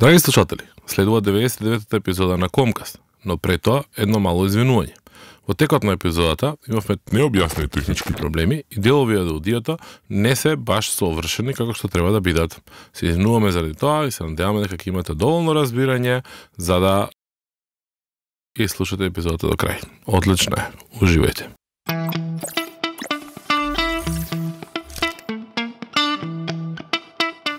Драги слушатели, следува 99-та епизода на Комкаст, но пред тоа едно мало извинување. Во текот на епизодата имавме необјаснени технички проблеми и делови од аудиото не се баш совршени како што треба да бидат. Се извинуваме заради тоа и се надеваме дека ќе имате доволно разбирање за да и слушате епизодата до крај. Одлично е. Уживајте.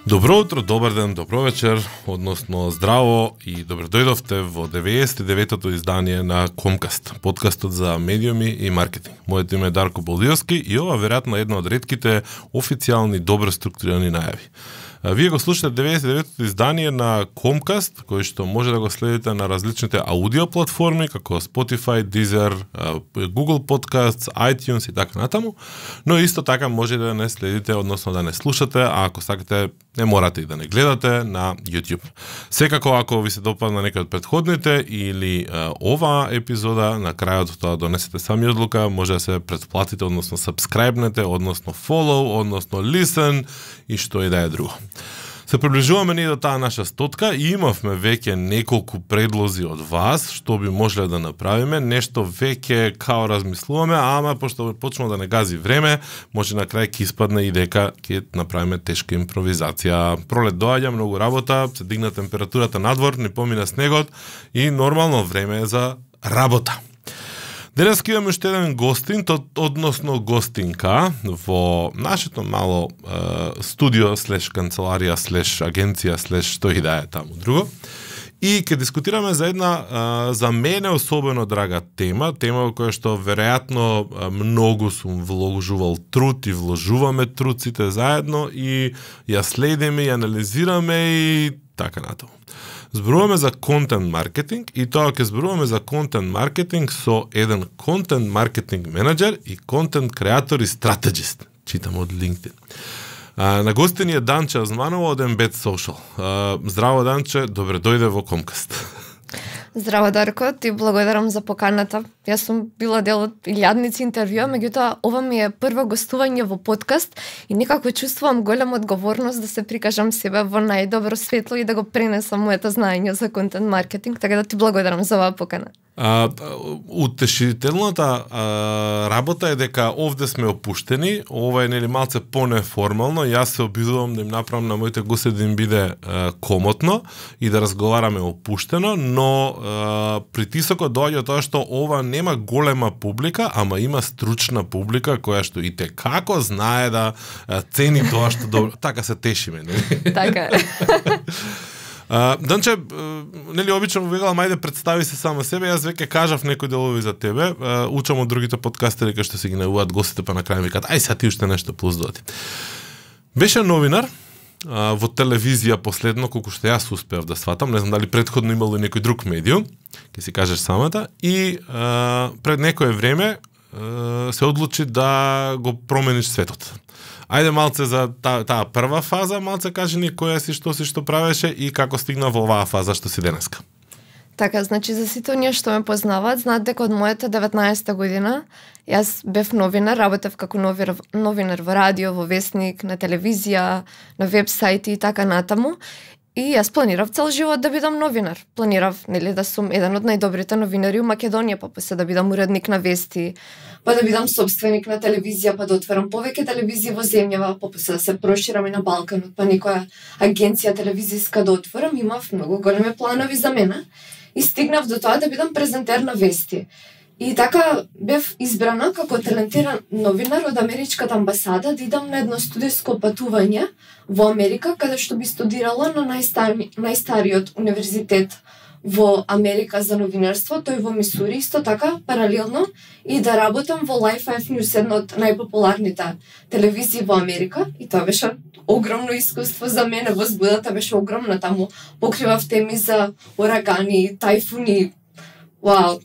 Добро утро, добар ден, добро вечер, односно здраво и добро дојдовте во 99-тото издание на Комкаст, подкастот за медиуми и маркетинг. Моето име е Дарко Болдиовски и ова веројатно е една од редките официјални добро структурирани најави. Вие го слушате 99-то издание на Comcast, кој што може да го следите на различните аудио платформи, како Spotify, Deezer, Google Podcasts, iTunes и така натаму, но исто така може да не следите, односно да не слушате, а ако сакате, не морате и да не гледате на YouTube. Секако, ако ви се допадна некој од предходните или ова оваа епизода, на крајот тоа донесете сами одлука, може да се предплатите, односно сабскрајбнете, односно follow, односно listen и што и да е друго. Се приближуваме ни до таа наша стотка и имавме веќе неколку предлози од вас што би можеле да направиме, нешто веќе као размислуваме, ама пошто почнува да не гази време, може на крај ќе испадне и дека ќе направиме тешка импровизација. Пролет доаѓа, многу работа, се дигна температурата надвор, не помина снегот и нормално време е за работа. Денес имаме уште еден гостин, то, односно гостинка во нашето мало е, студио, слеш канцеларија, слеш агенција, слеш што и да е таму друго. И ќе дискутираме за една за мене особено драга тема, тема во која што веројатно многу сум вложувал труд и вложуваме труд сите заедно и ја следиме и анализираме и така натаму. Зборуваме за контент маркетинг и тоа ќе зборуваме за контент маркетинг со еден контент маркетинг менеджер и контент креатор и стратегист. Читам од LinkedIn. А, на гостин е Данче Азманова од Embed Social. А, здраво Данче, добре дојде во Комкаст. Здраво Дарко, ти благодарам за поканата. Јас сум била дел од илјадници интервјуа, меѓутоа ова ми е прво гостување во подкаст и некако чувствувам голема одговорност да се прикажам себе во најдобро светло и да го пренесам моето знаење за контент маркетинг, така да ти благодарам за оваа покана. А, утешителната а, работа е дека овде сме опуштени, ова е нели малце понеформално, јас се обидувам да им направам на моите гости да им биде а, комотно и да разговараме опуштено, но притисокот доаѓа тоа што ова нема голема публика, ама има стручна публика која што и те како знае да цени тоа што добро, така се тешиме, нели? Така. А, Данче, нели обично му вегала мајде представи се само себе, јас веќе кажав некои делови за тебе, а, учам од другите подкастери кои што се ги најуваат гостите па на крај викаат ај сега ти уште нешто плюс доти. Беше новинар, а, во телевизија последно, колку што јас успеав да сватам, не знам дали предходно имало и некој друг медиум, ќе си кажеш самата, и а, пред некое време а, се одлучи да го промениш светот. Ајде малце за таа та прва фаза, малце кажи ни која си, што си, што правеше и како стигна во оваа фаза што си денеска. Така, значи за сите оние што ме познаваат, знаат дека од мојата 19 година јас бев новинар, работев како новинар, новинар во радио, во вестник, на телевизија, на вебсайти и така натаму. И јас планирав цел живот да бидам новинар. Планирав, нели, да сум еден од најдобрите новинари у Македонија, па после да бидам уредник на вести, па да бидам собственик на телевизија, па да отворам повеќе телевизии во земјава, па после да се проширам и на Балканот, па некоја агенција телевизиска да отворам, имав многу големи планови за мене и стигнав до тоа да бидам презентер на вести. И така бев избрана како талентиран новинар од Америчката амбасада да идам на едно студиско патување во Америка, каде што би студирала на најстари, најстариот универзитет во Америка за новинарство, тој во Мисури, исто така, паралелно, и да работам во Life 5 News, една од најпопуларните телевизии во Америка, и тоа беше огромно искуство за мене, возбудата беше огромна, таму покривав теми за урагани, тајфуни, вау.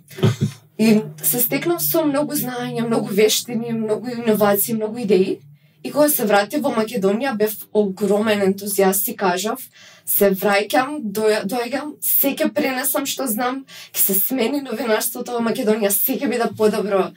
И се стекнав со многу знаења, многу вештини, многу иновации, многу идеи. И кога се вратив во Македонија, бев огромен ентузијаст и кажав, се враќам, доаѓам, се ке пренесам што знам, ќе се смени новинарството во Македонија, се ќе биде подобро.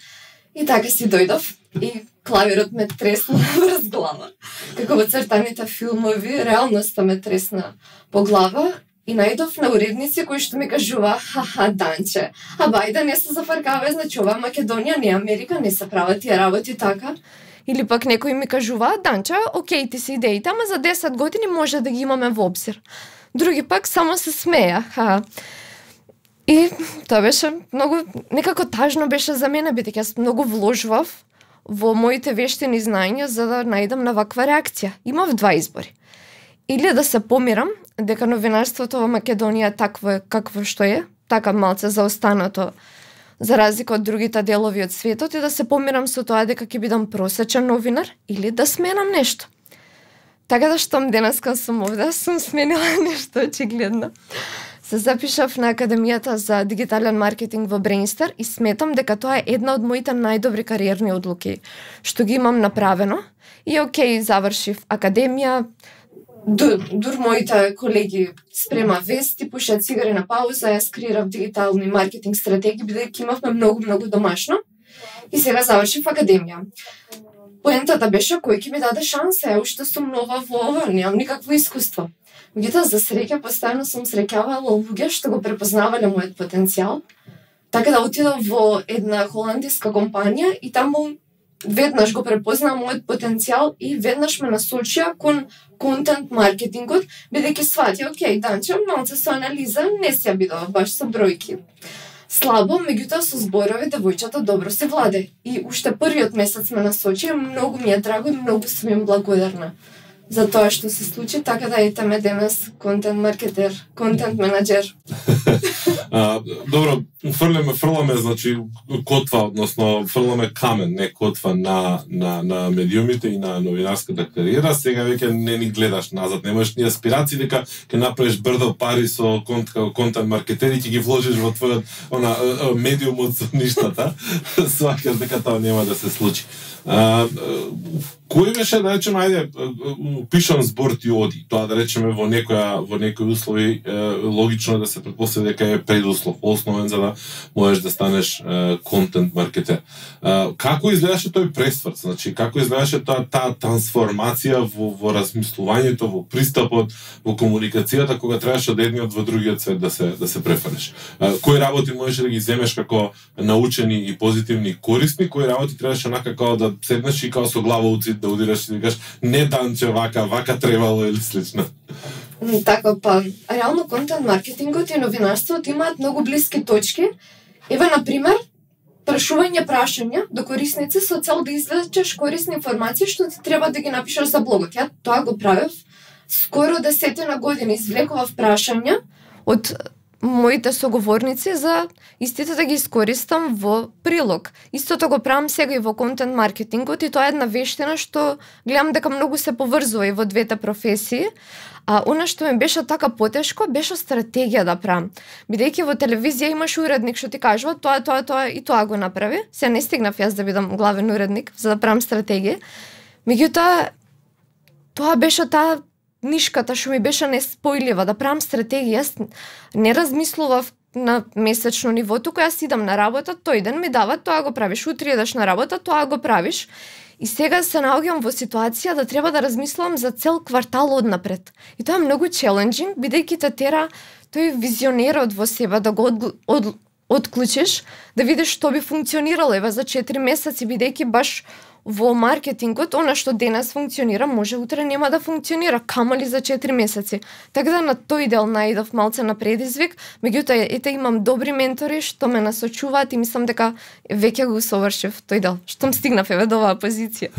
И така си дојдов и клавирот ме тресна врз глава. Како во цртаните филмови, реалноста ме тресна по глава И најдов на уредници кои што ми кажува, ха-ха, Данче, а бајда не се зафаркава, значи ова Македонија, не Америка, не се прават тие работи така. Или пак некои ми кажува, Данча, окей, ти си идеите, ама за 10 години може да ги имаме во обзир. Други пак само се смеја, ха. И тоа беше многу, некако тажно беше за мене, бидејќи јас многу вложував во моите вештини знаења за да најдам на ваква реакција. Имав два избори. Или да се помирам дека новинарството во Македонија такво е какво што е, така малце заостанато за разлика од другите делови од светот и да се помирам со тоа дека ќе бидам просечен новинар или да сменам нешто. Така да штом денеска сум овде, сум сменила нешто очигледно. Се запишав на Академијата за дигитален маркетинг во Брейнстар и сметам дека тоа е една од моите најдобри кариерни одлуки што ги имам направено. И окей, завршив академија, дур, дур моите колеги спрема вести, пушат цигари на пауза, јас креирав дигитални маркетинг стратегии, бидејќи имавме многу, многу домашно. И сега завршив академија. Поентата беше кој ќе ми даде шанса, е уште сум нова во ова, немам никакво искуство. Меѓутоа, за среќа, постојано сум среќавала луѓе што го препознавале мојот потенцијал. Така да отидов во една холандиска компанија и таму веднаш го препознаа мојот потенцијал и веднаш ме насочија кон контент маркетингот, бидејќи свати, окей, данче, малце со анализа, не се бидова баш со бројки. Слабо, меѓутоа со зборови девојчата добро се владе. И уште првиот месец ме насочи, многу ми е драго и многу сум им благодарна за тоа што се случи, така да ете ме денес контент маркетер, контент менеджер. а, добро, фрлеме, фрламе, значи, котва, односно, фрламе камен, не котва на, на, на медиумите и на новинарската да кариера. Сега веќе не ни гледаш назад, немаш ни аспирации дека ќе направиш брдо пари со конт, контент маркетер и ќе ги вложиш во твојот она, медиум од ништата. сваќаш дека тоа нема да се случи. А, кој беше да речеме ајде пишан збор ти оди? Тоа да речеме во некоја во некои услови е, логично да се претпостави дека е предуслов основен за да можеш да станеш е, контент маркетер. Како изгледаше тој пресврт? Значи како изгледаше тоа таа трансформација во во размислувањето во пристапот во комуникацијата кога требаше од едниот во другиот свет да се да се префанеш? Кои работи можеш да ги земеш како научени и позитивни корисни кои работи требаше накако да седнеш и како со глава у да удираш и да кажеш не данче вака, вака требало или слично. Така, па, реално контент маркетингот и новинарството имаат многу блиски точки. Еве, например, прашување прашања до корисници со цел да извлечеш корисни информации што ти треба да ги напишеш за блогот. Ја тоа го правев скоро десетина години извлекував прашања од моите соговорници за истите да ги искористам во прилог. Истото го правам сега и во контент маркетингот и тоа е една вештина што гледам дека многу се поврзува и во двете професии. А она што ми беше така потешко беше стратегија да правам. Бидејќи во телевизија имаш уредник што ти кажува тоа, тоа, тоа и тоа го направи. Се не стигнав јас да бидам главен уредник за да правам стратегија. Меѓутоа тоа беше таа нишката што ми беше неспојлива, да правам стратегија, јас не размислував на месечно ниво, туку јас идам на работа, тој ден ми дава, тоа го правиш, утре идеш на работа, тоа го правиш. И сега се наоѓам во ситуација да треба да размислувам за цел квартал однапред. И тоа е многу челенджинг, бидејќи те тера тој визионерот во себе да го од, од, отклучиш, да видиш што би функционирало еве за 4 месеци, бидејќи баш во маркетингот, она што денес функционира, може утре нема да функционира, камали за 4 месеци. Така да на тој дел наидов малце на предизвик, меѓутоа ете имам добри ментори што ме насочуваат и мислам дека веќе го совршив тој дел. Штом стигнав еве до оваа позиција.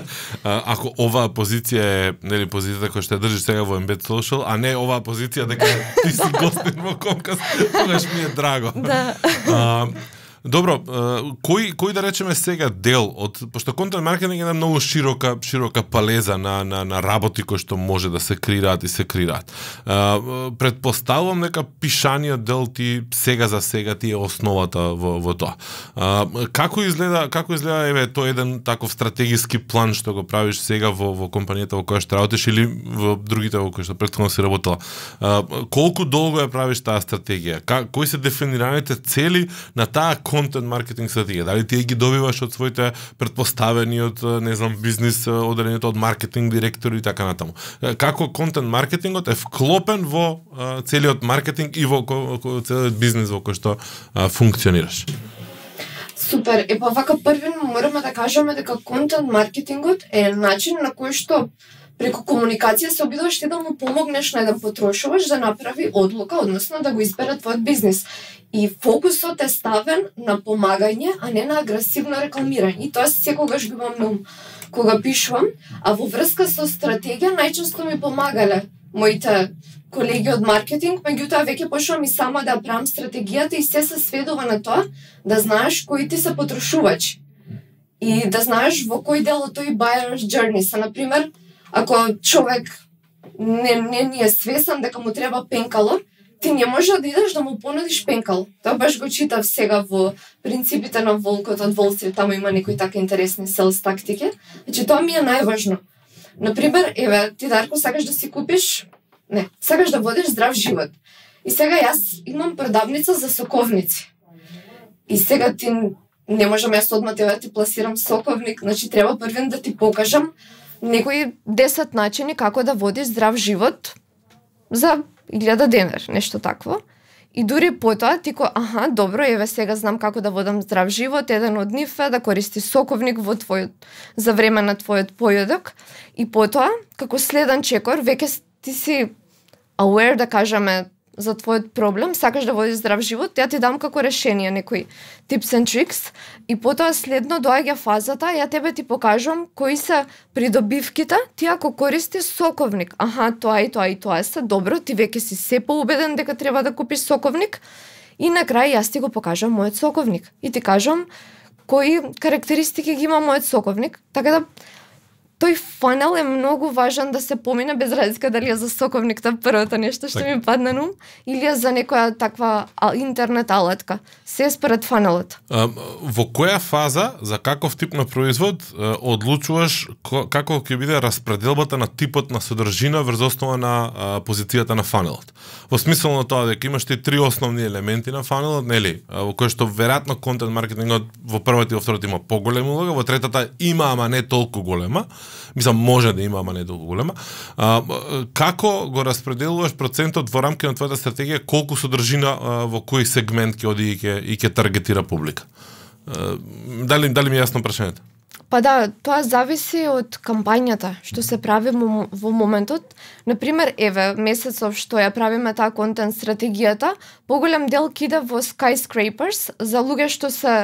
Ако оваа позиција е нели позицијата која што ја држиш сега во Embed Social, а не оваа позиција дека ти си гостин во Комкас, тогаш ми е драго. Да. Добро, кој кој да речеме сега дел од пошто контент маркетинг е една многу широка широка палеза на на на работи кои што може да се креираат и се креираат. Предпоставувам дека пишаниот дел ти сега за сега ти е основата во во тоа. Како изгледа како изгледа еве тој еден таков стратегиски план што го правиш сега во во компанијата во која што работиш или во другите во кои што претходно си работела. Колку долго ја правиш таа стратегија? Кои се дефинираните цели на таа контент маркетинг стратегија? Дали ти ги добиваш од своите предпоставени од не знам бизнис одделението од маркетинг директори и така натаму. Како контент маркетингот е вклопен во целиот маркетинг и во целиот бизнис во кој што функционираш? Супер. Е па вака првино мораме да кажеме дека контент маркетингот е начин на кој што преку комуникација се обидуваш ти да му помогнеш на еден потрошувач да направи одлука, односно да го избере твојот бизнис. И фокусот е ставен на помагање, а не на агресивно рекламирање. И тоа секогаш го имам на ум кога пишувам, а во врска со стратегија најчесто ми помагале моите колеги од маркетинг, меѓутоа веќе почнувам и сама да правам стратегијата и се се сведува на тоа да знаеш кои ти се потрошувачи. И да знаеш во кој дел од тој buyer's journey се, например, Ако човек не, не ни е свесен дека му треба пенкалор, ти не може да идеш да му понудиш пенкал. Тоа баш го читав сега во принципите на волкот од Волстрит, таму има некои така интересни селс тактики. Значи тоа ми е најважно. Например, еве, ти Дарко сакаш да си купиш, не, сакаш да водиш здрав живот. И сега јас имам продавница за соковници. И сега ти не можам јас одма да ти пласирам соковник, значи треба првен да ти покажам некои 10 начини како да водиш здрав живот за 1000 денар, нешто такво. И дури потоа ти ко, аха, добро, еве сега знам како да водам здрав живот, еден од нив е да користи соковник во твојот за време на твојот појадок и потоа како следен чекор веќе ти си aware да кажеме за твојот проблем, сакаш да водиш здрав живот, ја ти дам како решение некои tips and tricks и потоа следно доаѓа фазата, ја тебе ти покажувам кои се придобивките, ти ако користиш соковник, аха, тоа и тоа и тоа се добро, ти веќе си се поубеден дека треба да купиш соковник и на крај јас ти го покажам мојот соковник и ти кажам кои карактеристики ги има мојот соковник, така да тој фанел е многу важен да се помине без разлика дали е за соковникта првото нешто што ми падна на ум или е за некоја таква интернет алатка. Се според фанелот. А, во која фаза за каков тип на производ одлучуваш како ќе биде распределбата на типот на содржина врз основа на а, позицијата на фанелот? Во смисол на тоа дека имаш ти три основни елементи на фанелот, нели, во кој што веројатно контент маркетингот во првата и во втората има поголема улога, во третата има ама не толку голема мислам може да има, ама не долго голема. А, како го распределуваш процентот во рамки на твојата стратегија, колку содржина а, во кој сегмент ќе оди и ќе и ќе таргетира публика? А, дали дали ми е јасно прашањето? Па да, тоа зависи од кампањата што се прави во моментот. Например, еве, месецов што ја правиме таа контент стратегијата, поголем дел киде во skyscrapers за луѓе што се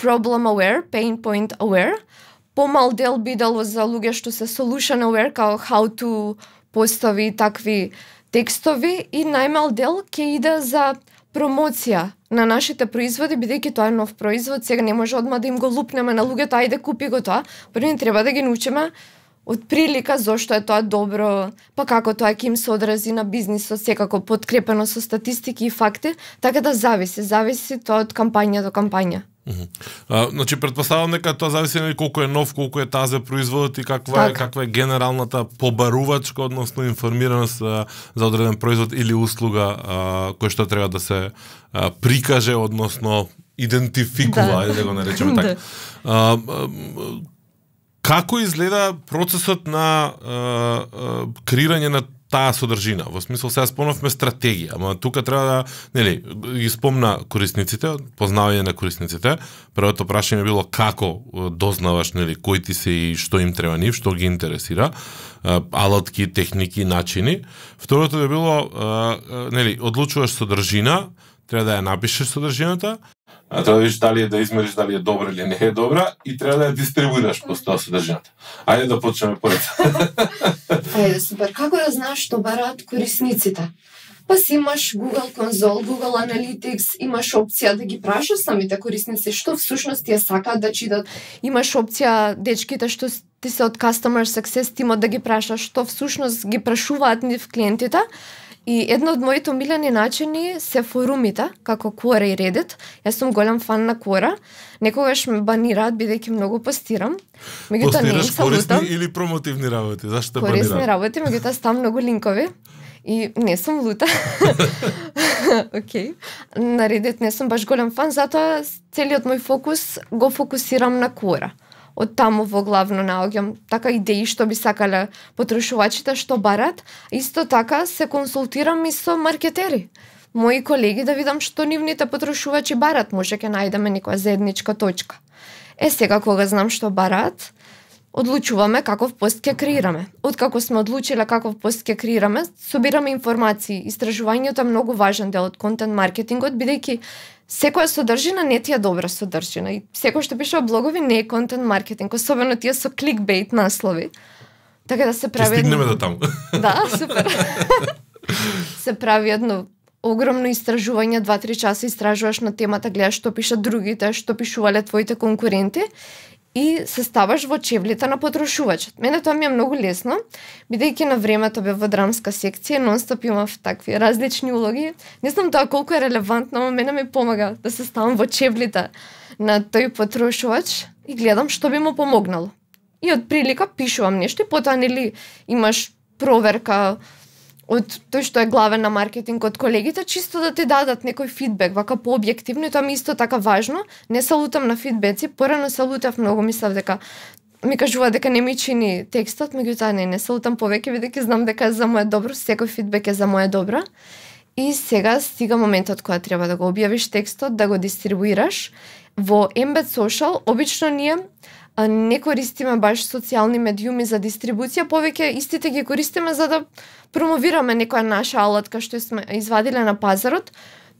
problem aware, pain point aware, помал дел бидало за луѓе што се solution aware, као how to постови такви текстови и најмал дел ќе иде за промоција на нашите производи, бидејќи тоа е нов производ, сега не може одма да им го лупнеме на луѓето, ајде купи го тоа, први треба да ги научиме од прилика зошто е тоа добро, па како тоа ќе им се одрази на бизнисот, секако подкрепено со статистики и факти, така да зависи, зависи тоа од кампања до кампања. А, значи предпоставам дека тоа зависи на колку е нов, колку е тазе производот и каква е така. каква е генералната побарувачка, односно информираност а, за одреден производ или услуга а, кој што треба да се а, прикаже, односно идентификува, да, да го наречеме така. Да. А, а, како изгледа процесот на а, а, креирање на таа содржина. Во смисол сега спомнавме стратегија, ама тука треба да, нели, ги спомна корисниците, познавање на корисниците. Првото прашање било како дознаваш, нели, кои ти се и што им треба нив, што ги интересира, алатки, техники, начини. Второто е било, нели, одлучуваш содржина, треба да ја напишеш содржината, а треба да видиш дали е да измериш дали е добра или не е добра и треба да ја дистрибуираш тоа содржината. Ајде да почнеме поред. Ајде, супер. Како ја знаеш што бараат корисниците? Па си имаш Google Console, Google Analytics, имаш опција да ги прашаш самите корисници што всушност ја сакаат да читат. Имаш опција дечките што ти се од Customer Success тимот да ги прашаш што всушност ги прашуваат нив клиентите И едно од моите омилени начини се форумите, како Quora и Reddit. Јас сум голем фан на Quora. Некогаш ме банираат бидејќи многу постирам. Меѓутоа не им корисни или промотивни работи? Зашто банираат? Корисни работи, меѓутоа стам многу линкови. И не сум лута. Океј. На Reddit не сум баш голем фан, затоа целиот мој фокус го фокусирам на Quora. Од таму во главно наоѓам. Така идеи што би сакале потрошувачите што барат, исто така се консултирам и со маркетери. Мои колеги да видам што нивните потрошувачи барат, може ќе најдеме некоја заедничка точка. Е сега кога знам што барат, одлучуваме каков пост ќе креираме. Откако сме одлучиле каков пост ќе креираме, собираме информации. Истражувањето е многу важен дел од контент маркетингот, бидејќи секоја содржина не ти е добра содржина и секој што пише блогови не е контент маркетинг, особено тие со кликбейт наслови. Така да се прави. Ќе стигнеме до таму. Да, супер. се прави едно огромно истражување, 2-3 часа истражуваш на темата, гледаш што пишат другите, што пишувале твоите конкуренти и се ставаш во чевлите на потрошувачот. Мене тоа ми е многу лесно, бидејќи на времето бев во драмска секција, нонстоп имав такви различни улоги. Не знам тоа колку е релевантно, но мене ми помага да се ставам во чевлите на тој потрошувач и гледам што би му помогнало. И од прилика пишувам нешто и потоа нели имаш проверка од тој што е главен на маркетинг од колегите, чисто да ти дадат некој фидбек, вака пообјективно и тоа ми исто така важно. Не се лутам на фидбеци, порано се лутав многу, мислев дека ми кажува дека не ми чини текстот, меѓутоа не, не се лутам повеќе, бидејќи знам дека е за моје добро, секој фидбек е за моје добро. И сега стига моментот кога треба да го објавиш текстот, да го дистрибуираш. Во Embed Social, обично ние не користиме баш социјални медиуми за дистрибуција, повеќе истите ги користиме за да промовираме некоја наша алатка што сме извадиле на пазарот,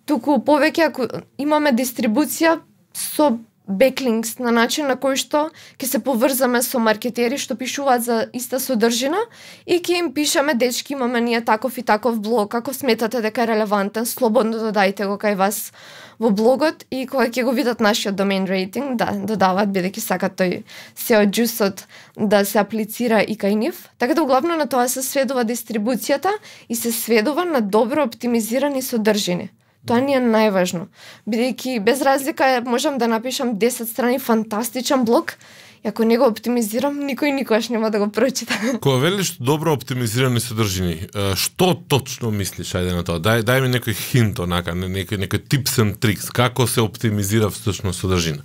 туку повеќе ако имаме дистрибуција со беклинкс на начин на кој што ќе се поврзаме со маркетери што пишуваат за иста содржина и ќе им пишеме дечки имаме ние таков и таков блог, ако сметате дека е релевантен, слободно додајте го кај вас во блогот и кога ќе го видат нашиот домен рейтинг, да, додаваат бидејќи сакат тој се джусот да се аплицира и кај нив. Така да углавно на тоа се сведува дистрибуцијата и се сведува на добро оптимизирани содржини. Тоа ни е најважно. Бидејќи без разлика можам да напишам 10 страни фантастичен блог, И ако не го оптимизирам, никој никогаш нема да го прочита. Кога велиш добро оптимизирани содржини, што точно мислиш ајде на тоа? Дај дај ми некој хинт онака, некој некој tips and tricks како се оптимизира всушност содржина.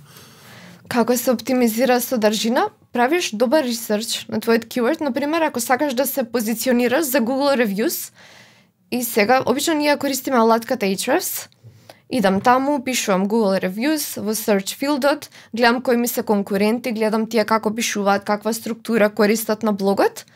Како се оптимизира содржина? Правиш добар ресерч на твојот keyword, на пример, ако сакаш да се позиционираш за Google Reviews, и сега обично ние користиме алатката Ahrefs, Идам таму, пишувам Google Reviews во search fieldот, гледам кои ми се конкуренти, гледам тие како пишуваат, каква структура користат на блогот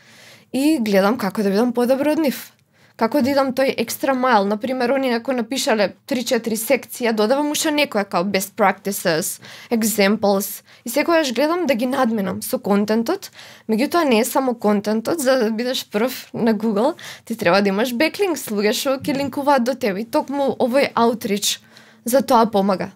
и гледам како да бидам подобро од нив. Како да идам тој екстра майл, на пример, они ако напишале 3-4 секција, додавам уште некоја као best practices, examples, и секогаш гледам да ги надминам со контентот, меѓутоа не е само контентот, за да бидеш прв на Google, ти треба да имаш беклинкс, луѓе што ќе линкуваат до тебе, и токму овој outreach за тоа помага.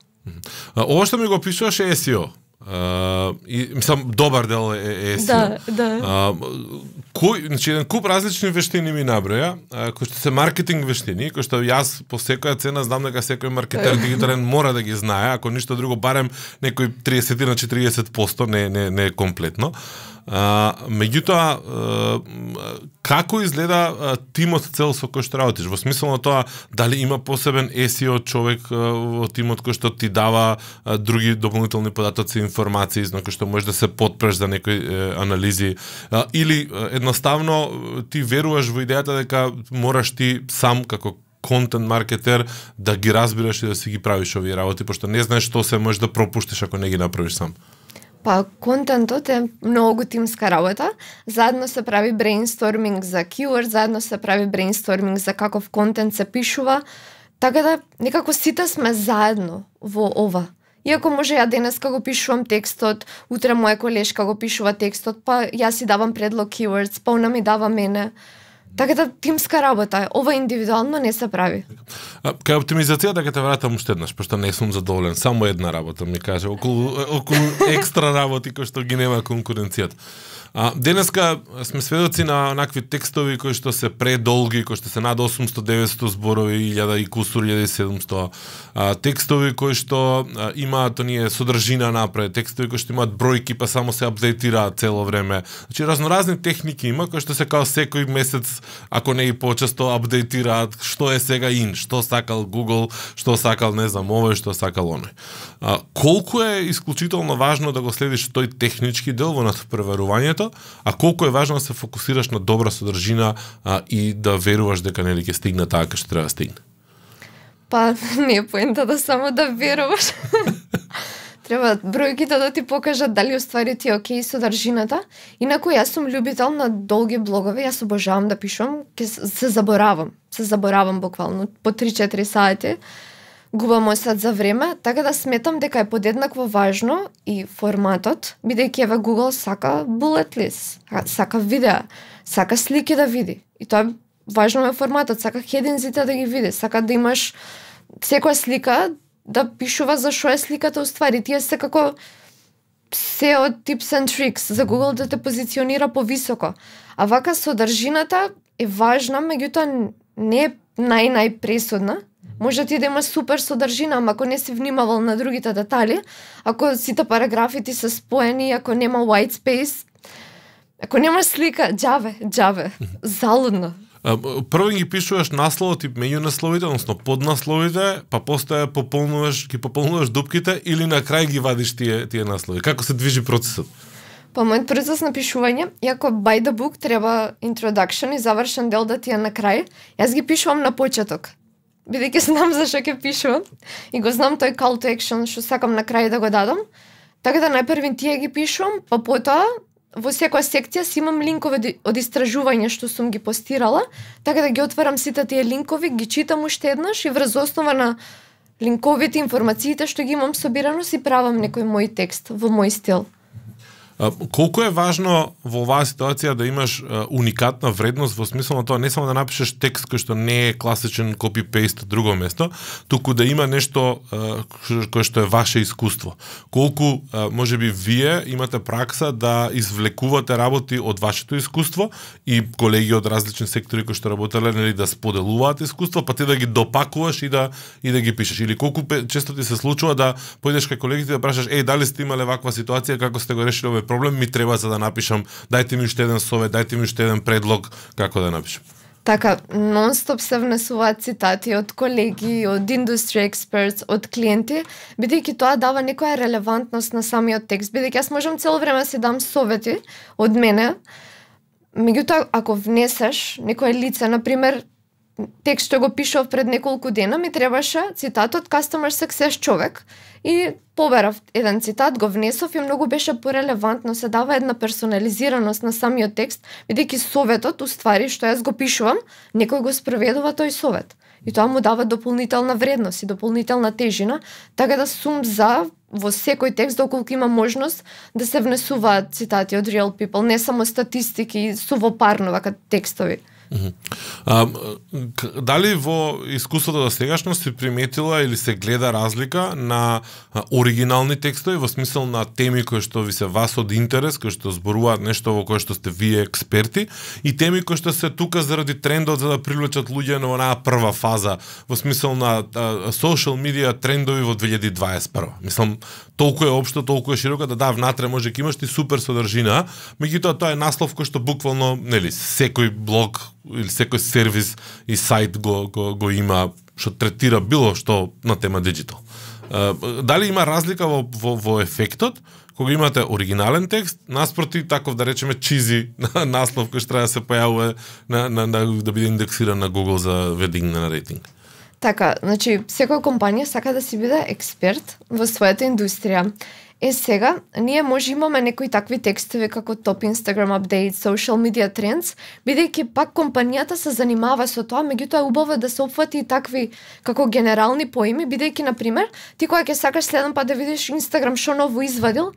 Ова што ми го пишуваш е SEO. Uh, и мислам добар дел е, е SEO. Да, да. Uh, кој, значи еден куп различни вештини ми наброја, uh, кои што се маркетинг вештини, кои што јас по секоја цена знам дека секој маркетер дигитален мора да ги знае, ако ништо друго барем некој 30 на 40% не не не комплетно. Uh, А, меѓутоа, како изгледа тимот цел со кој што работиш? Во смисла на тоа, дали има посебен SEO човек во тимот кој што ти дава други дополнителни податоци, информации, на кој што можеш да се подпреш за некои анализи, или едноставно ти веруваш во идејата дека мораш ти сам како контент маркетер да ги разбираш и да си ги правиш овие работи, пошто не знаеш што се можеш да пропуштиш ако не ги направиш сам. Па, контентот е многу тимска работа. Заедно се прави брейнсторминг за keyword, заедно се прави брейнсторминг за каков контент се пишува. Така да, некако сите сме заедно во ова. Иако може ја денеска го пишувам текстот, утре моја колешка го пишува текстот, па јас си давам предлог keywords, па она ми дава мене. Така да тимска работа е. Ова индивидуално не се прави. А, кај оптимизацијата така ќе те вратам уште еднаш, пошто не сум задоволен. Само една работа ми каже, околу, околу екстра работи кои што ги нема конкуренцијата. А, денеска сме сведоци на накви текстови кои што се предолги, кои што се над 800-900 зборови, 1000 и кусур, 1700 а, текстови кои што а, имаат оние содржина напред, текстови кои што имаат бројки па само се апдейтираат цело време. Значи разноразни техники има кои што се као секој месец, ако не и почесто апдейтираат што е сега ин, што сакал Google, што сакал не знам овој, што сакал оној. Колку е исклучително важно да го следиш тој технички дел во времето, а колку е важно да се фокусираш на добра содржина а, и да веруваш дека нели ќе стигне таа кај што треба да стигне. Па не е поента да само да веруваш. Треба бројките да ти покажат дали уствари ти е окей содржината. Инаку јас сум љубител на долги блогови, јас обожавам да пишувам, ке се заборавам. Се заборавам буквално по 3-4 сати губам осад за време, така да сметам дека е подеднакво важно и форматот, бидејќи еве Google сака bullet list, сака видеа, сака слики да види. И тоа важно е форматот, сака хединзите да ги види, сака да имаш секоја слика да пишува за што е сликата уствари. Тие се како се од tips and tricks за Google да те позиционира повисоко. А вака содржината е важна, меѓутоа не е нај-најпресудна, Може ти да имаш супер содржина, ама ако не си внимавал на другите детали, ако сите параграфи ти се споени, ако нема white space, ако нема слика, джаве, джаве, залудно. Прво ги пишуваш насловот и меѓу насловите, односно поднасловите, па после пополнуваш, ги пополнуваш дупките или на крај ги вадиш тие тие наслови. Како се движи процесот? Па мојот процес на пишување, иако by the book треба introduction и завршен дел да ти е на крај, јас ги пишувам на почеток бидејќи знам за што ќе пишувам и го знам тој call to action што сакам на крај да го дадам. Така да најпрвин тие ги пишувам, па потоа во секоја секција си имам линкови од истражување што сум ги постирала, така да ги отварам сите тие линкови, ги читам уште еднаш и врз основа на линковите, информациите што ги имам собирано, си правам некој мој текст во мој стил. Колку е важно во оваа ситуација да имаш уникатна вредност во смисла на тоа не само да напишеш текст кој што не е класичен копи-пейст друго место, туку да има нешто кое што е ваше искуство. Колку може би вие имате пракса да извлекувате работи од вашето искуство и колеги од различни сектори кои што работеле нели да споделуваат искуство, па ти да ги допакуваш и да и да ги пишеш или колку често ти се случува да појдеш кај колегите да прашаш еј дали сте имале ваква ситуација како сте го решиле овој проблем ми треба за да напишам, дајте ми уште еден совет, дајте ми уште еден предлог како да напишам. Така, нонстоп се внесуваат цитати од колеги, од industry experts, од клиенти, бидејќи тоа дава некоја релевантност на самиот текст, бидејќи јас можам цело време да се дам совети од мене, меѓутоа ако внесеш некое лице, на пример, текст што го пишав пред неколку дена, ми требаше цитатот Customer Success човек и поберав еден цитат, го внесов и многу беше порелевантно, се дава една персонализираност на самиот текст, бидејќи советот, уствари, што јас го пишувам, некој го спроведува тој совет. И тоа му дава дополнителна вредност и дополнителна тежина, така да сум за во секој текст доколку има можност да се внесуваат цитати од real people, не само статистики сувопарно вака текстови. А, дали во искуството до сегашност си приметила или се гледа разлика на оригинални текстови во смисол на теми кои што ви се вас од интерес, кои што зборуваат нешто во кое што сте вие експерти и теми кои што се тука заради трендот за да привлечат луѓе на онаа прва фаза во смисол на социјал медија трендови во 2021. Мислам, толку е општо, толку е широко да да внатре може ќе имаш ти супер содржина, меѓутоа тоа е наслов кој што буквално, нели, секој блог или секој сервис и сајт го, го, го има што третира било што на тема диджитал. Дали има разлика во, во, во ефектот кога имате оригинален текст, наспроти таков да речеме чизи наслов кој што треба да се појавува на, на, на, да биде индексиран на Google за вединг на рейтинг? Така, значи, секоја компанија сака да си биде експерт во својата индустрија. Е сега, ние може имаме некои такви текстови како топ Instagram update, social media trends, бидејќи пак компанијата се занимава со тоа, меѓутоа е убаво да се опфати и такви како генерални поими, бидејќи на пример, ти кога ќе сакаш следен пат да видиш Instagram што ново извадил,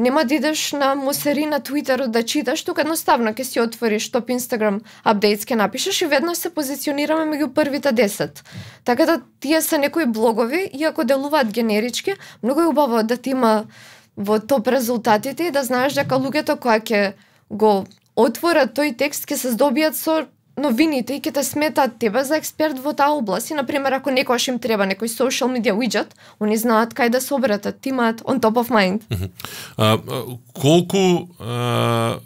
нема да идеш на Мусери на Твитерот да читаш, тука едноставно ќе си отвориш топ Инстаграм апдейтс ќе напишеш и веднаш се позиционираме меѓу првите 10. Така да тие се некои блогови, иако делуваат генерички, многу е убаво да ти има во топ резултатите и да знаеш дека луѓето кои ќе го отворат тој текст, ќе се здобијат со новините и ќе те сметаат тебе за експерт во таа област. И, например, ако некојаш им треба некој social media widget, они знаат кај да се обратат, ти имаат on top of mind. А, а, колку а,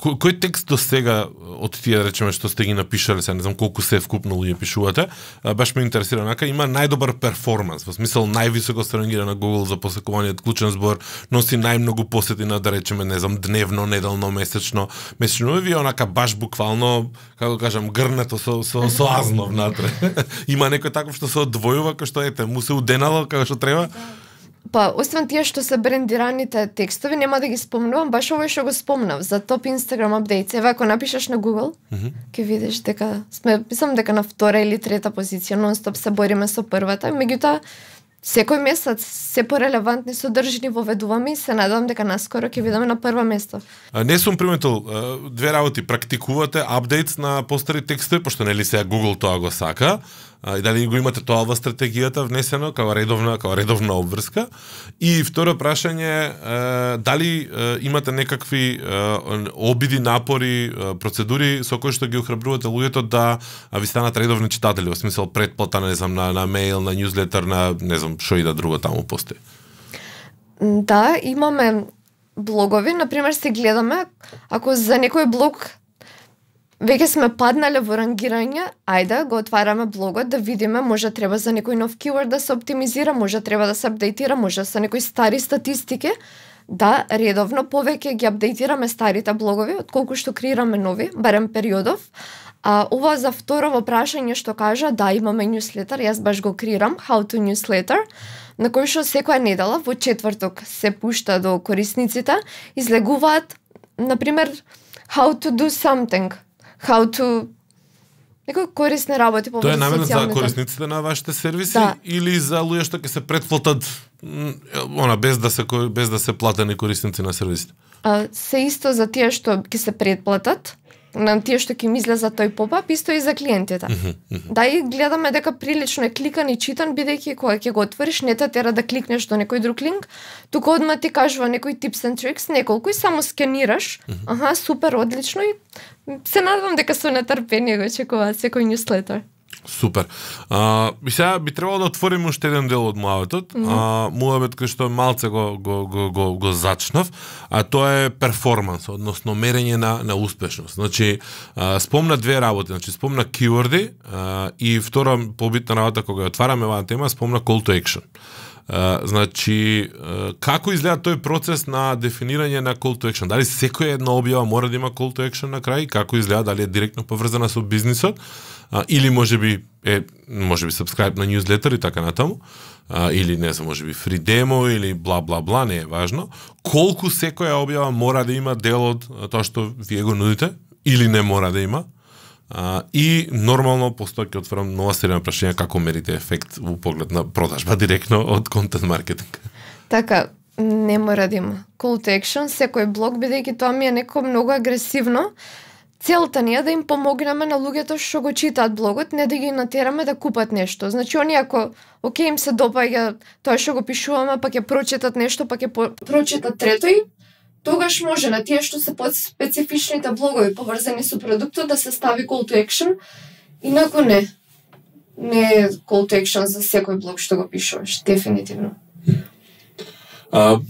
кој, кој текст до сега од тие да речеме што сте ги напишале, се не знам колку се вкупно луѓе пишувате, а, баш ме интересира нака има најдобар перформанс, во смисол највисоко се на Google за посекување клучен збор, носи најмногу посети на да речеме не знам дневно, неделно, месечно, месечно ви онака баш буквално како кажам грнето со, со, со азно внатре. Има некој таков што се одвојува, кој што ете, му се уденало како што треба. Па, освен тие што се брендираните текстови, нема да ги спомнувам, баш овој што го спомнав за топ Instagram апдейтс. Еве ако напишеш на Google, mm -hmm. ќе видиш дека сме, мислам дека на втора или трета позиција, нонстоп се бориме со првата, меѓутоа секој месец се порелевантни содржини воведуваме и се надевам дека наскоро ќе видиме на прво место. Не сум приметил две работи, практикувате апдейтс на постари текстови, пошто нели сега Google тоа го сака, и дали го имате тоа во стратегијата внесено како редовна како редовна обврска? И второ прашање дали имате некакви обиди напори процедури со кои што ги охрабрувате луѓето да ви станат редовни читатели во смисол предплата не знам на на мејл на newsletter, на не знам што и да друго таму постои Да, имаме блогови, например се гледаме ако за некој блог Веќе сме паднале во рангирање, ајде го отвараме блогот да видиме, може треба за некој нов keyword да се оптимизира, може треба да се апдейтира, може за некои стари статистики. Да, редовно повеќе ги апдейтираме старите блогови, отколку што креираме нови, барем периодов. А ова за второ прашање што кажа, да, имаме newsletter, јас баш го креирам, How to Newsletter, на кој што секоја недела во четврток се пушта до корисниците, излегуваат, например, how to do something, how to некои корисни работи по Тоа е намерено за корисниците на вашите сервиси да. или за луѓе што ќе се претплатат она без да се без да се платени корисници на сервисите? А, се исто за тие што ќе се претплатат на тие што ќе мисле за тој попап, исто и за клиентите. Mm -hmm. Да и гледаме дека прилично е кликан и читан, бидејќи кога ќе го отвориш, не те тера да кликнеш до некој друг линк, туку одма ти кажува некој tips and tricks, неколку и само сканираш. Mm -hmm. Аха, супер, одлично и се надевам дека со нетрпение го очекуваат секој newsletter. Супер. А, и сега би требало да отвориме уште еден дел од муабетот. Mm -hmm. А, муабет кој што малце го, го, го, го, го зачнав, а тоа е перформанс, односно мерење на, на успешност. Значи, а, спомна две работи, значи спомна а, и втора побитна работа кога ја отвараме оваа тема, спомна call to action. Значи, како изгледа тој процес на дефинирање на call to action? Дали секоја една објава мора да има call to action на крај? Како изгледа? Дали е директно поврзана со бизнисот? а, или може би е може би subscribe на newsletter и така натаму, а, или не знам, може би free demo или бла бла бла, не е важно. Колку секоја објава мора да има дел од тоа што вие го нудите или не мора да има? А, и нормално постоја ќе отворам нова серија на прашања како мерите ефект во поглед на продажба директно од контент маркетинг. Така, не мора да има. Call to action, секој блог, бидејќи тоа ми е некој многу агресивно, Целта ни е да им помогнеме на луѓето што го читаат блогот, не да ги натераме да купат нешто. Значи, они ако, оке, им се допаѓа тоа што го пишуваме, па ќе прочитат нешто, па ќе по... прочитат трето и тогаш може на тие што се под специфичните блогови поврзани со продуктот да се стави call to action, инако не. Не е call to action за секој блог што го пишуваш, дефинитивно. А,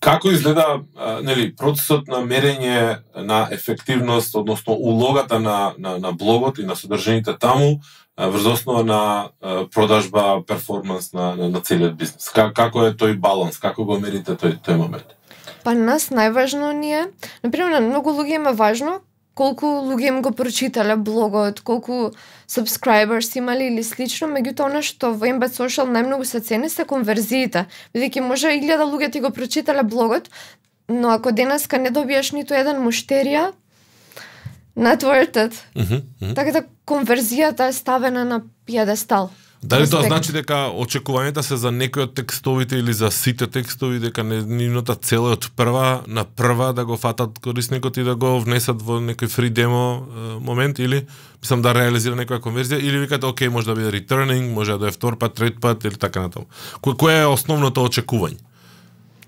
како изгледа нели процесот на мерење на ефективност, односно улогата на, на, на блогот и на содржините таму врз основа на продажба, перформанс на, на, на целиот бизнес? Како е тој баланс? Како го мерите тој, тој момент? Па нас најважно ни е, например, на многу луѓе има важно колку луѓе им го прочитале блогот, колку subscribers имали или слично, меѓутоа она што во Embed Social најмногу се цени се конверзиите, бидејќи може илјада луѓе ти го прочитале блогот, но ако денеска не добиеш ниту еден муштерија, not worth it. Mm -hmm. Така да конверзијата е ставена на пиедестал. Дали тоа значи дека очекувањата се за некои од текстовите или за сите текстови дека не нивната цел е од прва на прва да го фатат корисникот и да го внесат во некој фри демо момент или мислам да реализира некоја конверзија или викате окей може да биде returning, може да е втор пат, трет пат или така натаму. Кој кое е основното очекување?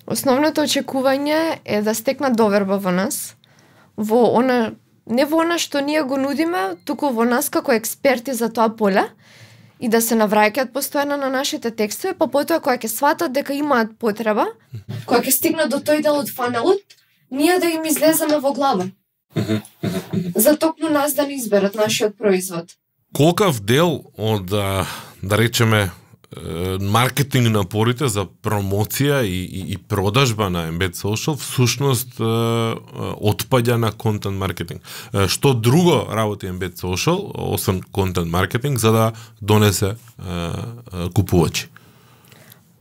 Основното очекување е да стекнат доверба во нас, во она не во она што ние го нудиме, туку во нас како експерти за тоа поле и да се навраќаат постојано на нашите текстови, па потоа кога ќе сватат дека имаат потреба, кога ќе стигнат до тој дел од фанелот, ние да им излеземе во глава. За токму нас да не изберат нашиот производ. Колкав дел од, да речеме, маркетинг напорите за промоција и, и, и продажба на Embed Social всушност отпаѓа на контент маркетинг. Што друго работи Embed Social, освен контент маркетинг, за да донесе купувачи?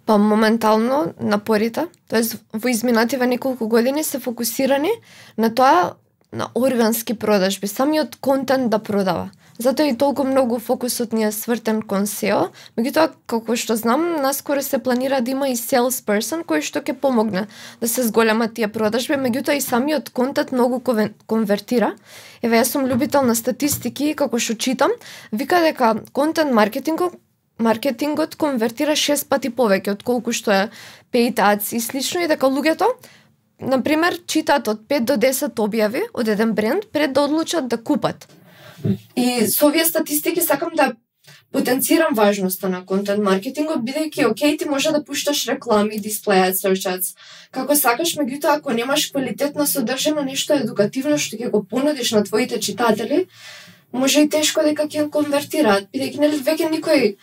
Па моментално напорите, тоест во изминативе неколку години се фокусирани на тоа на органски продажби, самиот контент да продава. Затоа и толку многу фокусот ни е свртен кон SEO, меѓутоа како што знам, наскоро се планира да има и sales person кој што ќе помогне да се зголемат тие продажби, меѓутоа и самиот контент многу конвертира. Еве јас сум љубител на статистики и како што читам, вика дека контент маркетингот маркетингот конвертира 6 пати повеќе од колку што е paid ads и слично и дека луѓето на пример читаат од 5 до 10 објави од еден бренд пред да одлучат да купат. И со овие статистики сакам да потенцирам важноста на контент маркетингот, бидејќи окей ти може да пушташ реклами, дисплејат, search како сакаш, меѓутоа ако немаш квалитетно содржано нешто едукативно што ќе го понудиш на твоите читатели, може и тешко дека ќе конвертираат, бидејќи нели веќе никој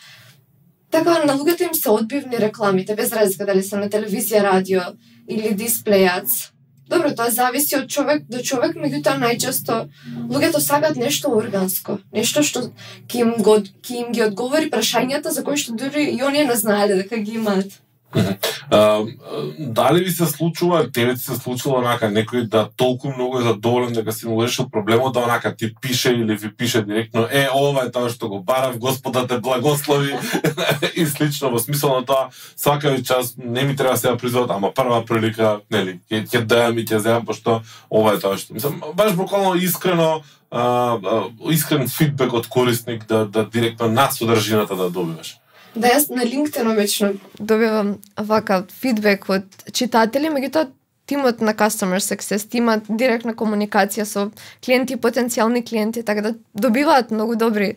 така на луѓето им се одбивни рекламите, без разлика дали се на телевизија, радио или дисплејац Добро, тоа зависи од човек до човек, меѓутоа најчесто луѓето сакаат нешто органско, нешто што ќе им, го, ќе им ги одговори прашањата за кои што дури и оние не знаеле дека ги имаат. Uh, дали ви се случува, тебе ти се случило онака некој да толку многу е задоволен дека си му решил проблемот да онака ти пише или ви пише директно е ова е тоа што го барав, Господа те благослови и слично во смисол на тоа свака час не ми треба сега да призват, ама прва прилика, нели, ќе ќе дајам и ќе земам пошто ова е тоа што мислам баш буквално искрено а, а, искрен фидбек од корисник да да директно на содржината да добиваш. Да, јас на LinkedIn обично добивам вака фидбек од читатели, меѓутоа тимот на Customer Success, тимот директна комуникација со клиенти и потенцијални клиенти, така да добиваат многу добри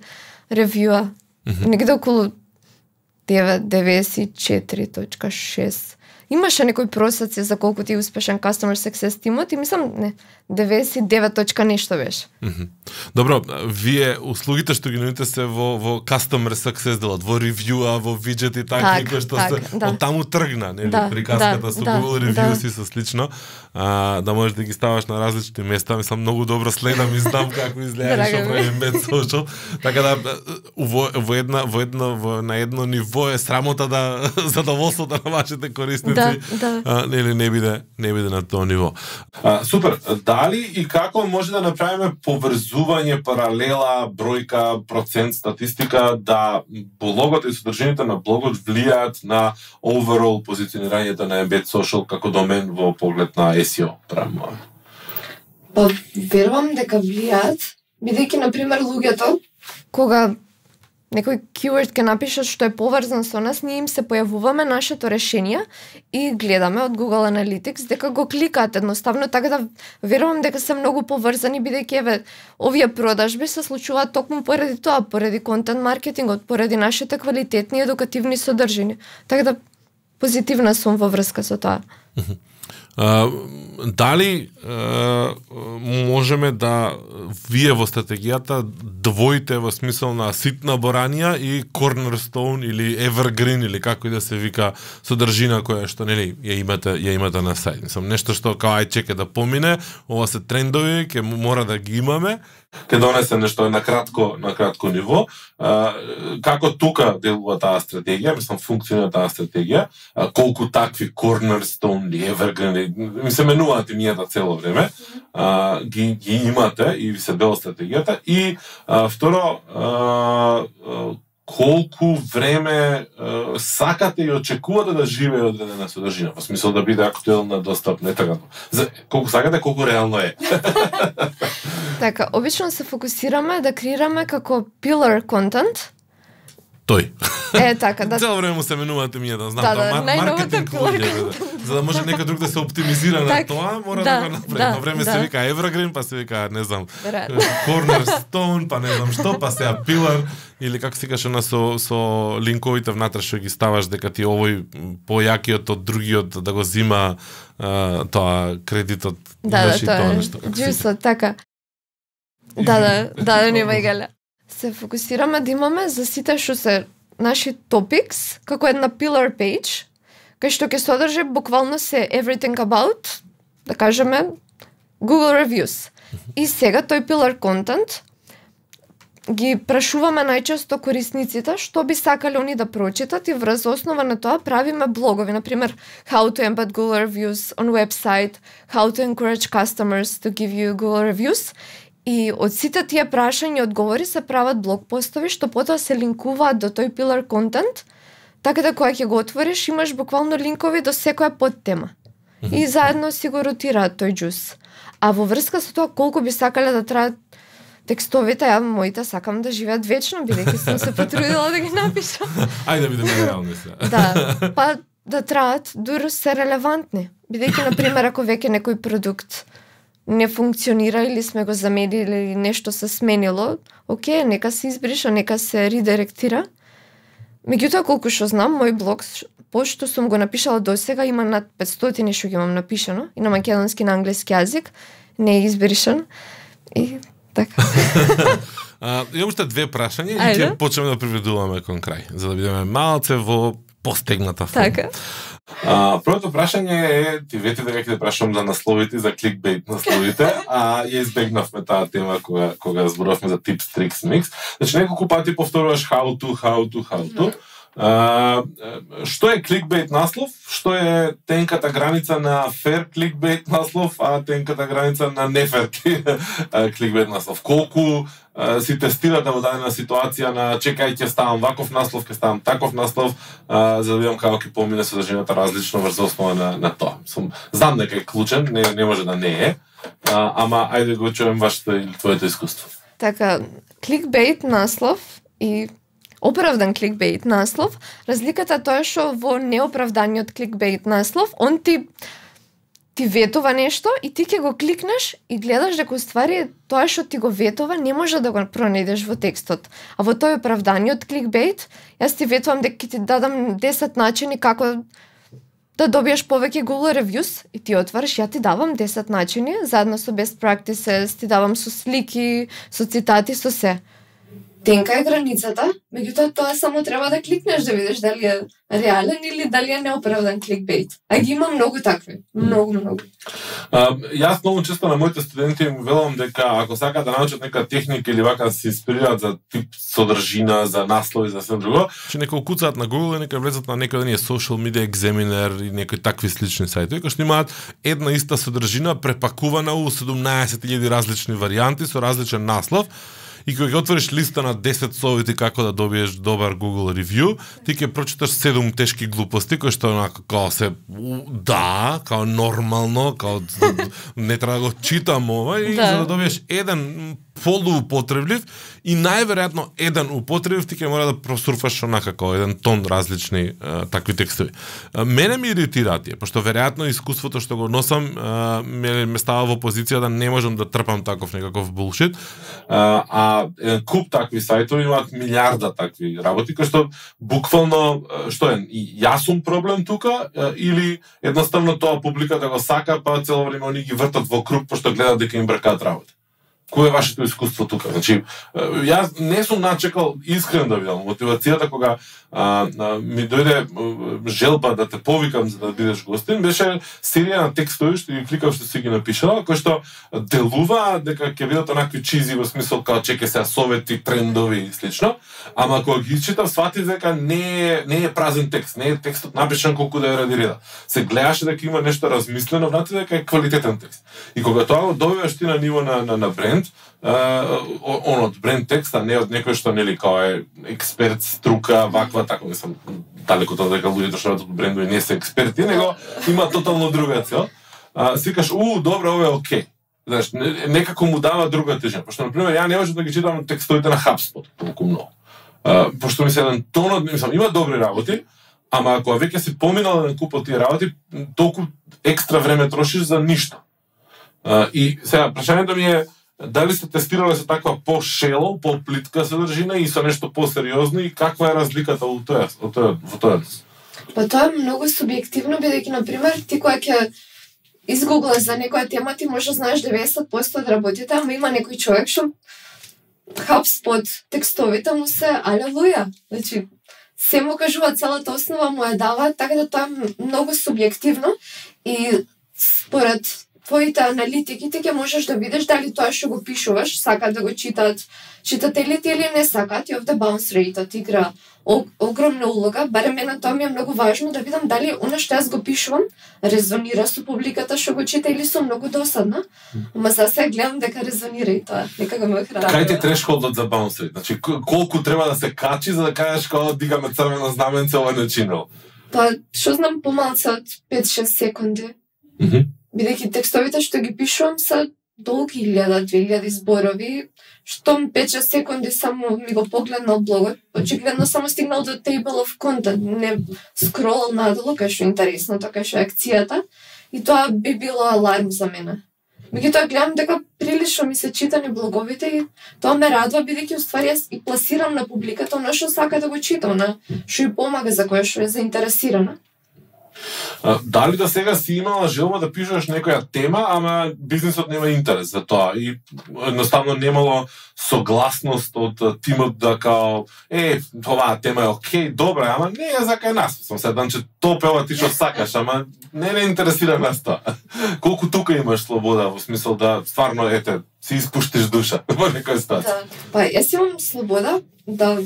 ревјуа. Mm -hmm. Негде околу 9, 94.6 имаше некои просеци за колку ти успешен customer success тимот и мислам не 99 точка нешто беше. Mm -hmm. Добро, вие услугите што ги нудите се во во customer success делот, во ревјуа, во виджет и така так, кои што так, се да. од таму тргна, нели, да, приказката да, со да, Google reviews да. и со слично, а, да можеш да ги ставаш на различни места, мислам многу добро следам и знам како изгледа што прави Med Social, така да во, во една во едно во на едно ниво е срамота да задоволството на вашите корисници. Да, да. А, нели не биде не биде на тоа ниво. А, супер, дали и како може да направиме поврзување паралела, бројка, процент, статистика да блогот и содржината на блогот влијаат на overall позиционирањето на Embed Social како домен во поглед на SEO, правимо. Па верувам дека влијаат, бидејќи на пример луѓето кога некој keyword ке напишат што е поврзан со нас, ние им се појавуваме нашето решение и гледаме од Google Analytics дека го кликаат едноставно, така да верувам дека се многу поврзани бидејќи еве овие продажби се случуваат токму поради тоа, поради контент маркетингот, поради нашите квалитетни едукативни содржини. Така да позитивна сум во врска со тоа дали а, можеме да вие во стратегијата двоите во смисол на ситна боранија и cornerstone или evergreen или како и да се вика содржина која што нели ја имате ја имате на сајт. Мислам нешто што кај чека да помине, ова се трендови, ќе мора да ги имаме ќе донесе нешто на кратко на кратко ниво. А, како тука делува таа стратегија, мислам функционира таа стратегија, а, колку такви cornerstone или evergreen, ми се менуваат имијата цело време, а, ги, ги имате и ви се дел стратегијата и а, второ а, колку време е, сакате и очекувате да живее одредена содржина, во смисла да биде актуелна, достапна и така. За колку сакате, колку реално е. така, обично се фокусираме да креираме како pillar content. Тој. Е, така, да. Цело време му се менуваат имињата, знам, Да, тоа да, мар- најновата маркетинг луѓе, да. за да може некој друг да се оптимизира на тоа, мора да, да, го направи. да, На време да. се вика Evergreen, па се вика, не знам. Cornerstone, па не знам што, па сега Pillar, или како се каже на со, со линковите внатре што ги ставаш дека ти овој појакиот од другиот да го зима а, тоа кредитот. Да, да, и тоа е нешто, се џусот, така. Да, да, да, да, нема игале. Се фокусираме да имаме за сите што се наши topics, како една pillar page, кај што ќе содржи буквално се everything about, да кажеме, Google reviews. И сега тој pillar content ги прашуваме најчесто корисниците што би сакале они да прочитат и врз основа на тоа правиме блогови, на пример how to embed Google reviews on website, how to encourage customers to give you Google reviews и од сите тие прашања и одговори се прават блог постови што потоа се линкуваат до тој pillar content, така да кога ќе го отвориш имаш буквално линкови до секоја подтема. И заедно си го ротираат тој џус. А во врска со тоа колку би сакале да траат текстовите, ја моите сакам да живеат вечно, бидејќи сум се потрудила да ги напишам. Ајде да бидеме реални сега. Да, па да траат дури се релевантни. Бидејќи, на пример, ако веќе некој продукт не функционира или сме го заменили или нешто се сменило, окей, нека се избриша, нека се редиректира. Меѓутоа, колку што знам, мој блог, пошто сум го напишала до сега, има над 500 што ги имам напишано, и на македонски на англиски јазик, не е избришан. И така. А, имам уште две прашања и ќе почнеме да приведуваме кон крај, за да бидеме малце во постегната форма. така. А, првото прашање е, ти вети да дека ќе те прашам за насловите, и за кликбейт насловите, а ја избегнавме таа тема кога, кога зборовме за tips, tricks, mix. Значи, неколку пати повторуваш how to, how to, how to. Да. Што е кликбейт наслов? Што е тенката граница на фер кликбейт наслов, а тенката граница на нефер кликбейт наслов? Колку а, си тестирате во дадена ситуација на чекај ќе ставам ваков наслов, ќе ставам таков наслов, за да видам како ќе помине содржината различно врз основа на, на тоа. Сум, знам дека е клучен, не, не може да не е, ама ајде да го чуем вашето или твоето искуство. Така, кликбейт наслов и оправдан кликбейт наслов, разликата тоа е што во неоправданиот кликбейт наслов, он ти ти ветува нешто и ти ќе го кликнеш и гледаш дека уствари тоа што ти го ветува не може да го пронајдеш во текстот. А во тој оправданиот кликбейт, јас ти ветувам дека ќе ти дадам 10 начини како да добиеш повеќе Google reviews и ти отвараш, ја ти давам 10 начини, заедно со best practices, ти давам со слики, со цитати, со се. Тенка е границата, меѓутоа тоа само треба да кликнеш да видиш дали е реален или дали е неоправдан кликбейт. А ги има многу такви, многу, многу. А, јас многу често на моите студенти им велам дека ако сакаат да научат нека техника или вака да се инспирираат за тип содржина, за наслови, за се друго, че нека куцаат на Google и нека влезат на некој да не е Social Media Examiner и некои такви слични сајтови, кои што имаат една иста содржина препакувана у 17.000 различни варијанти со различен наслов И кога ќе отвориш листа на 10 совети како да добиеш добар Google review, ти ќе прочиташ 7 тешки глупости кои што онака као се да, као нормално, као не треба да го читам ова и Да. за да добиеш еден полуупотреблив и најверојатно еден употребив ти ќе мора да просурфаш онака како еден тон различни а, такви текстови. А, мене ми иритира тие, пошто веројатно искуството што го носам а, ме, ме става во позиција да не можам да трпам таков некаков булшит. А, а еден куп такви сајтови имаат милиарда такви работи кои што буквално што е и јас сум проблем тука или едноставно тоа публиката го сака па цело време они ги вртат во круг пошто гледаат дека им бркаат работа. Кој е вашето искуство тука? Значи, јас не сум начекал искрен да видам мотивацијата кога а, а, ми дојде желба да те повикам за да бидеш гостин, беше серија на текстови што ги кликав што си ги напишала, кои што делува дека ќе бидат онакви чизи во смисол као чеке се совети, трендови и слично, ама кога ги читав сватив дека не е, не е празен текст, не е текстот напишан колку да е ради реда. Се гледаше дека има нешто размислено внатре дека е квалитетен текст. И кога тоа го добиваш ти на ниво на, на, на бренд, бренд, он од бренд текст, а не од некој што нели као е експерт, струка, ваква, така не сам далеко тоа дека луѓето што работат брендови не се експерти, него има тотално друга цел. А, сикаш, у, добро, ова е окей. Знаеш, некако му дава друга тежина. Пошто, например, ја не можам да ги читам текстовите на HubSpot толку многу. Пошто ми се еден тонот, мислам, има добри работи, ама ако веќе си поминал на да купот тие работи, толку екстра време трошиш за ништо. А, и сега, прашањето ми е, дали сте тестирале со таква по-шело, по-плитка содржина и со нешто посериозно и каква е разликата во тоа, во тоа, во тоа? Па тоа е многу субјективно, бидејќи, на пример, ти која ќе изгуглаш за некоја тема, ти може да знаеш 90% од работите, ама има некој човек што хапспот текстовите му се алелуја. Значи, се му кажува целата основа му ја дава, така да тоа е многу субјективно и според твоите аналитики ти ќе можеш да видиш дали тоа што го пишуваш сакаат да го читаат читателите или не сакаат и овде bounce rate игра огромна улога, барем мене тоа ми е многу важно да видам дали она што јас го пишувам резонира со публиката што го чита или сум многу досадна. Ама за сега гледам дека резонира и тоа. Нека го ме храни. Кај ти трешхолдот за bounce rate? Значи колку треба да се качи за да кажеш кога дигаме црвено знаменце ова не чинел? Па, што знам помалце од 5-6 секунди. Mm -hmm бидејќи текстовите што ги пишувам се долги илјада, две илјади зборови, што 5 секунди само ми го погледнал блогот, очигледно само стигнал до table of content, не скрол надолу, кај што е интересно, кај што е акцијата, и тоа би било аларм за мене. Меѓутоа гледам дека прилично ми се читани блоговите и тоа ме радва бидејќи уствари јас и пласирам на публиката она што сака да го чита, она што и помага за која што е заинтересирана. Дали да сега си имала желба да пишеш некоја тема, ама бизнисот нема интерес за тоа и едноставно немало согласност од тимот да као е, оваа тема е окей, добра, ама не е за кај нас. Сум се че то пева ти што сакаш, ама не не интересира нас тоа. Колку тука имаш слобода во смисол да стварно ете си испуштиш душа во некој стат. Да. Па јас имам слобода да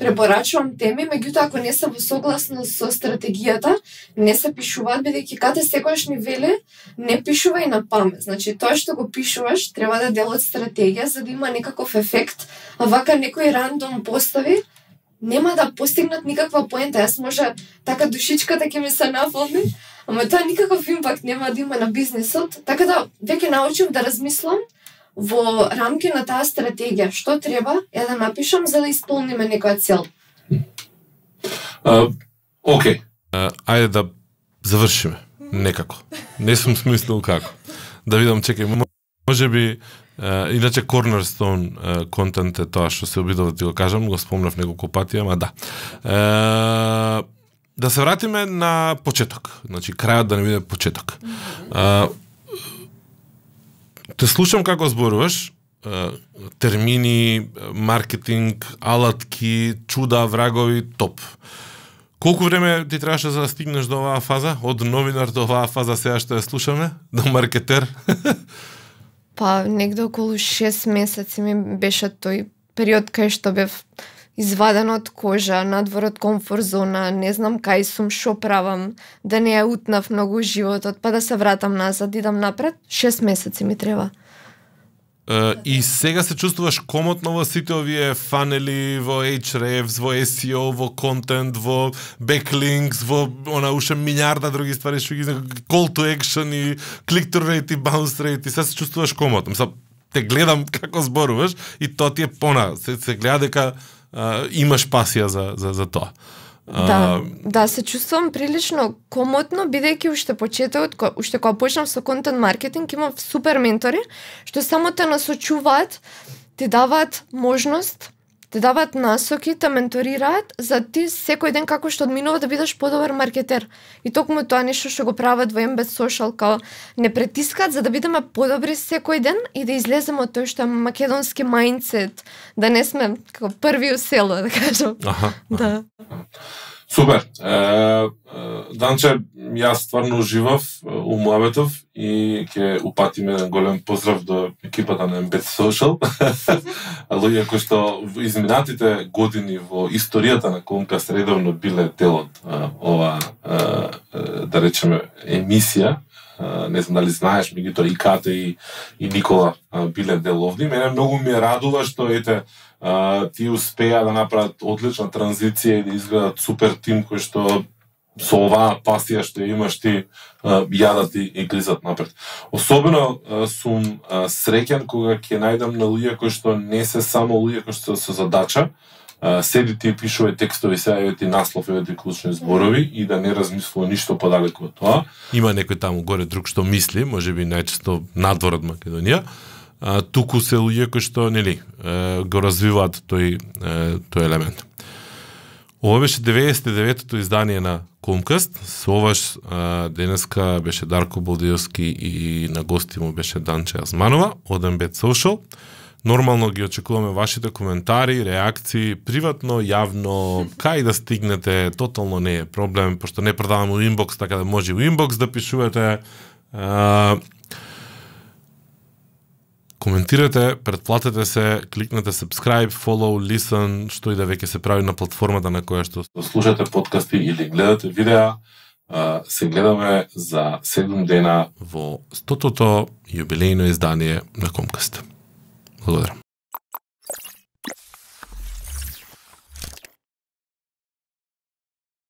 препорачувам теми, меѓутоа ако не се во согласност со стратегијата, не се пишуваат бидејќи кате секојаш ни веле не пишувај на памет. Значи тоа што го пишуваш треба да дел од стратегија за да има некаков ефект, а вака некој рандом постави нема да постигнат никаква поента. Јас може така душичката ќе ми се наполни, ама тоа никаков импакт нема да има на бизнисот. Така да веќе научив да размислам во рамки на таа стратегија, што треба е да напишам за да исполниме некоја цел? Uh, Okay. Uh, ајде да завршиме. Некако. Не сум смислил како. Да видам, чекај, може би Uh, иначе Cornerstone uh, контент е тоа што се обидов да ти го кажам, го спомнав неколку пати, ама да. Uh, да се вратиме на почеток. Значи, крајот да не биде почеток. Uh, Те слушам како зборуваш, термини, маркетинг, алатки, чуда, врагови, топ. Колку време ти требаше за да стигнеш до оваа фаза? Од новинар до оваа фаза сега што ја слушаме? До маркетер? па, негде околу 6 месеци ми беше тој период кај што бев изваден од кожа, надвор од комфорт зона, не знам кај сум, што правам, да не ја утнав многу животот, па да се вратам назад, идам напред, 6 месеци ми треба. и сега се чувствуваш комотно во сите овие фанели, во Ahrefs, во SEO, во контент, во backlinks, во она уште милиарда други ствари што ги call to action и click to rate и bounce rate и сега се чувствуваш комотно. Мисла, те гледам како зборуваш и тоа ти е пона. Се, се гледа дека а, имаш пасија за, за, за тоа. Да, да, се чувствувам прилично комотно, бидејќи уште почетокот, уште кога почнав со контент маркетинг, имав супер ментори, што само те насочуваат, ти даваат можност те даваат насоки, те менторираат за ти секој ден како што одминува да бидеш подобар маркетер. И токму тоа нешто што го прават во Embed Social, као не притискаат за да бидеме подобри секој ден и да излеземе од тој што е македонски мајндсет, да не сме како први у село, да кажам. Аха. Да. Супер. Е, Данче, јас стварно уживав у Муабетов и ќе упатим еден голем поздрав до екипата на Embed Social. Луѓе кои што изминатите години во историјата на Комкаст редовно биле дел од ова, да речеме, емисија. Не знам дали знаеш, меѓутоа и Ката и, и Никола биле дел овде. Мене многу ми радува што ете ти успеа да направат одлична транзиција и да изградат супер тим кој што со оваа пасија што имаш ти јадат и, и глизат напред. Особено сум среќен кога ќе најдам на луѓе кои што не се само луѓе кои што се задача, а, седи ти пишува текстови, сега еве ти наслов, еве ти клучни зборови и да не размислува ништо подалеку од тоа. Има некој таму горе друг што мисли, може би најчесто надвор од Македонија, а, туку се луѓе кои што нели го развиваат тој тој елемент. Ова беше 99-тото издание на Комкаст. Со оваш денеска беше Дарко Болдиовски и на гости му беше Данче Азманова од Embed Social. Нормално ги очекуваме вашите коментари, реакции, приватно, јавно, кај да стигнете, тотално не е проблем, пошто не продаваме у инбокс, така да може у инбокс да пишувате. А, коментирате, предплатете се, кликнете subscribe, follow, listen, што и да веќе се прави на платформата на која што слушате подкасти или гледате видеа. Се гледаме за 7 дена во стотото јубилејно издание на Комкаст. Благодарам.